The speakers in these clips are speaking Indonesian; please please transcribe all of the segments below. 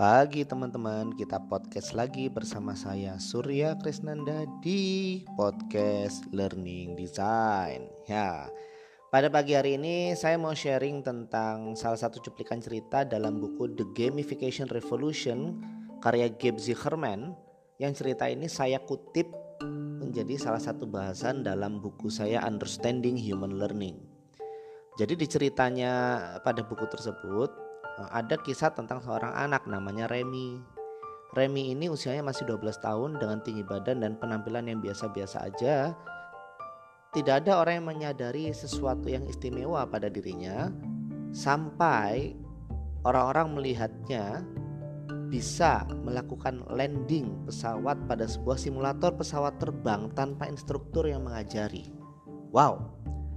pagi teman-teman. Kita podcast lagi bersama saya Surya Krisnanda di podcast Learning Design. Ya, pada pagi hari ini saya mau sharing tentang salah satu cuplikan cerita dalam buku The Gamification Revolution karya Gabe Zicherman Yang cerita ini saya kutip menjadi salah satu bahasan dalam buku saya Understanding Human Learning. Jadi di ceritanya pada buku tersebut ada kisah tentang seorang anak namanya Remy. Remy ini usianya masih 12 tahun dengan tinggi badan dan penampilan yang biasa-biasa aja. Tidak ada orang yang menyadari sesuatu yang istimewa pada dirinya sampai orang-orang melihatnya bisa melakukan landing pesawat pada sebuah simulator pesawat terbang tanpa instruktur yang mengajari. Wow,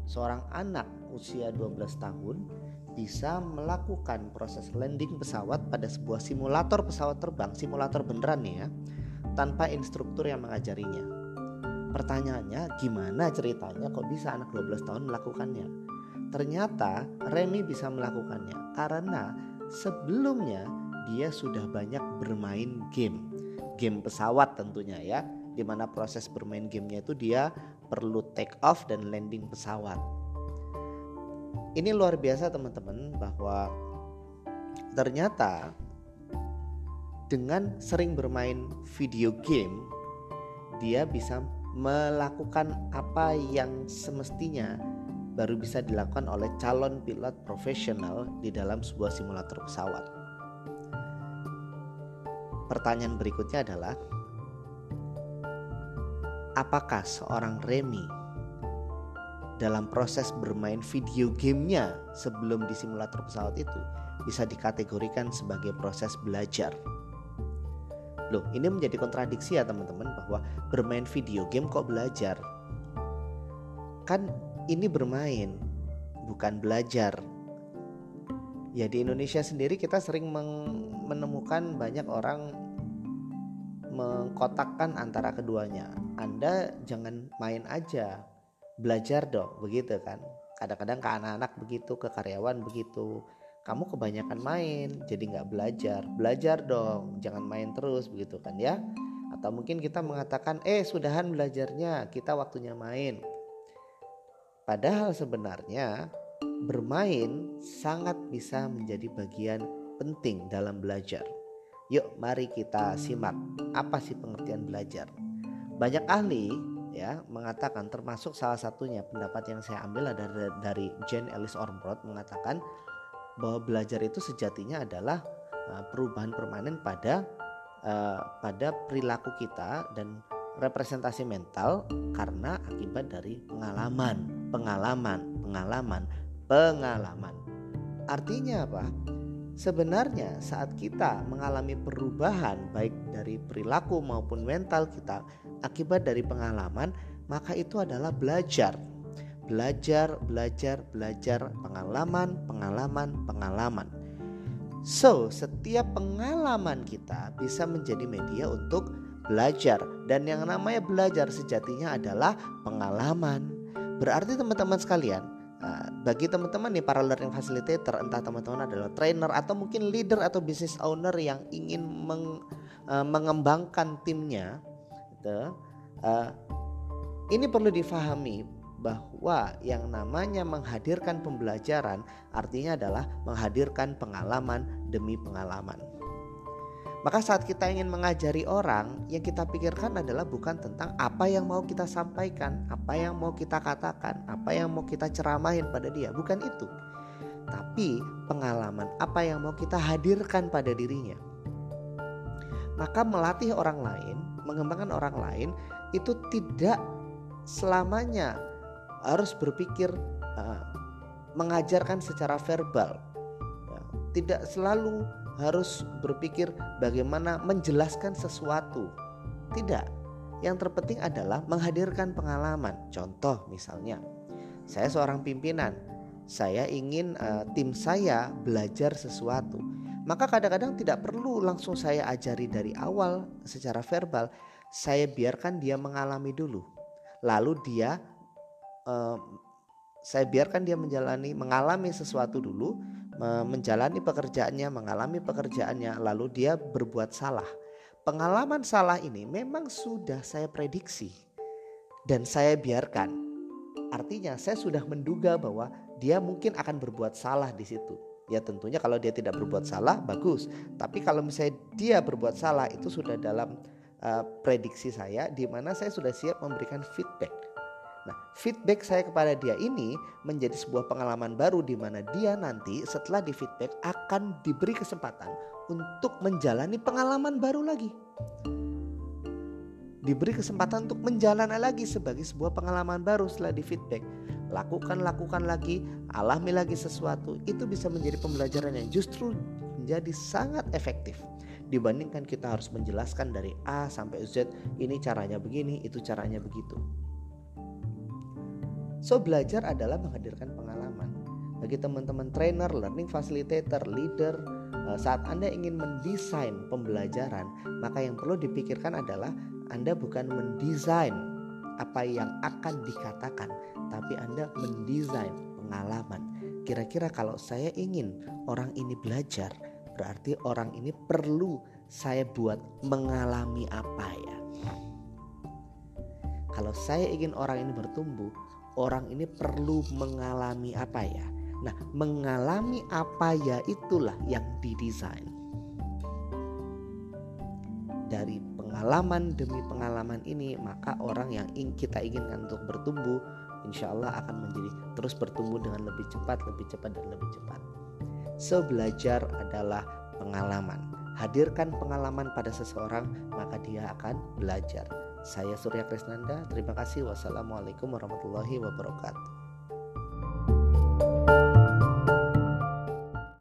seorang anak usia 12 tahun bisa melakukan proses landing pesawat pada sebuah simulator pesawat terbang, simulator beneran nih ya, tanpa instruktur yang mengajarinya. Pertanyaannya, gimana ceritanya kok bisa anak 12 tahun melakukannya? Ternyata Remy bisa melakukannya karena sebelumnya dia sudah banyak bermain game. Game pesawat tentunya ya, di mana proses bermain gamenya itu dia perlu take off dan landing pesawat ini luar biasa teman-teman bahwa ternyata dengan sering bermain video game dia bisa melakukan apa yang semestinya baru bisa dilakukan oleh calon pilot profesional di dalam sebuah simulator pesawat. Pertanyaan berikutnya adalah apakah seorang Remy dalam proses bermain video gamenya sebelum di simulator pesawat itu bisa dikategorikan sebagai proses belajar. Loh, ini menjadi kontradiksi ya teman-teman bahwa bermain video game kok belajar? Kan ini bermain, bukan belajar. Ya di Indonesia sendiri kita sering menemukan banyak orang mengkotakkan antara keduanya. Anda jangan main aja, belajar dong begitu kan. Kadang-kadang ke anak-anak begitu ke karyawan begitu. Kamu kebanyakan main jadi nggak belajar. Belajar dong jangan main terus begitu kan ya. Atau mungkin kita mengatakan eh sudahan belajarnya kita waktunya main. Padahal sebenarnya bermain sangat bisa menjadi bagian penting dalam belajar. Yuk mari kita simak apa sih pengertian belajar. Banyak ahli ya mengatakan termasuk salah satunya pendapat yang saya ambil ada dari Jane Ellis Ormbrod mengatakan bahwa belajar itu sejatinya adalah uh, perubahan permanen pada uh, pada perilaku kita dan representasi mental karena akibat dari pengalaman, pengalaman, pengalaman, pengalaman. Artinya apa? Sebenarnya saat kita mengalami perubahan baik dari perilaku maupun mental kita akibat dari pengalaman, maka itu adalah belajar. Belajar, belajar, belajar, pengalaman, pengalaman, pengalaman. So, setiap pengalaman kita bisa menjadi media untuk belajar dan yang namanya belajar sejatinya adalah pengalaman. Berarti teman-teman sekalian, ah, bagi teman-teman nih para learning facilitator, entah teman-teman adalah trainer atau mungkin leader atau business owner yang ingin uh, mengembangkan timnya, gitu. Uh, ini perlu difahami bahwa yang namanya menghadirkan pembelajaran artinya adalah menghadirkan pengalaman demi pengalaman. Maka saat kita ingin mengajari orang, yang kita pikirkan adalah bukan tentang apa yang mau kita sampaikan, apa yang mau kita katakan, apa yang mau kita ceramahin pada dia, bukan itu. Tapi pengalaman apa yang mau kita hadirkan pada dirinya. Maka melatih orang lain, mengembangkan orang lain itu tidak selamanya harus berpikir uh, mengajarkan secara verbal. Ya, tidak selalu harus berpikir bagaimana menjelaskan sesuatu. Tidak. Yang terpenting adalah menghadirkan pengalaman. Contoh misalnya, saya seorang pimpinan, saya ingin uh, tim saya belajar sesuatu. Maka kadang-kadang tidak perlu langsung saya ajari dari awal secara verbal, saya biarkan dia mengalami dulu. Lalu dia uh, saya biarkan dia menjalani mengalami sesuatu dulu, menjalani pekerjaannya, mengalami pekerjaannya, lalu dia berbuat salah. Pengalaman salah ini memang sudah saya prediksi dan saya biarkan. Artinya saya sudah menduga bahwa dia mungkin akan berbuat salah di situ. Ya tentunya kalau dia tidak berbuat salah bagus. Tapi kalau misalnya dia berbuat salah itu sudah dalam uh, prediksi saya di mana saya sudah siap memberikan feedback. Nah, feedback saya kepada dia ini menjadi sebuah pengalaman baru di mana dia nanti setelah di feedback akan diberi kesempatan untuk menjalani pengalaman baru lagi diberi kesempatan untuk menjalani lagi sebagai sebuah pengalaman baru setelah di feedback. Lakukan, lakukan lagi, alami lagi sesuatu. Itu bisa menjadi pembelajaran yang justru menjadi sangat efektif dibandingkan kita harus menjelaskan dari A sampai Z ini caranya begini, itu caranya begitu. So belajar adalah menghadirkan pengalaman. Bagi teman-teman trainer, learning facilitator, leader, eh, saat Anda ingin mendesain pembelajaran, maka yang perlu dipikirkan adalah anda bukan mendesain apa yang akan dikatakan, tapi Anda mendesain pengalaman. Kira-kira kalau saya ingin orang ini belajar, berarti orang ini perlu saya buat mengalami apa ya? Kalau saya ingin orang ini bertumbuh, orang ini perlu mengalami apa ya? Nah, mengalami apa ya itulah yang didesain. Dari pengalaman demi pengalaman ini maka orang yang kita inginkan untuk bertumbuh insya Allah akan menjadi terus bertumbuh dengan lebih cepat lebih cepat dan lebih cepat. So belajar adalah pengalaman. Hadirkan pengalaman pada seseorang maka dia akan belajar. Saya Surya Krisnanda terima kasih. Wassalamualaikum warahmatullahi wabarakatuh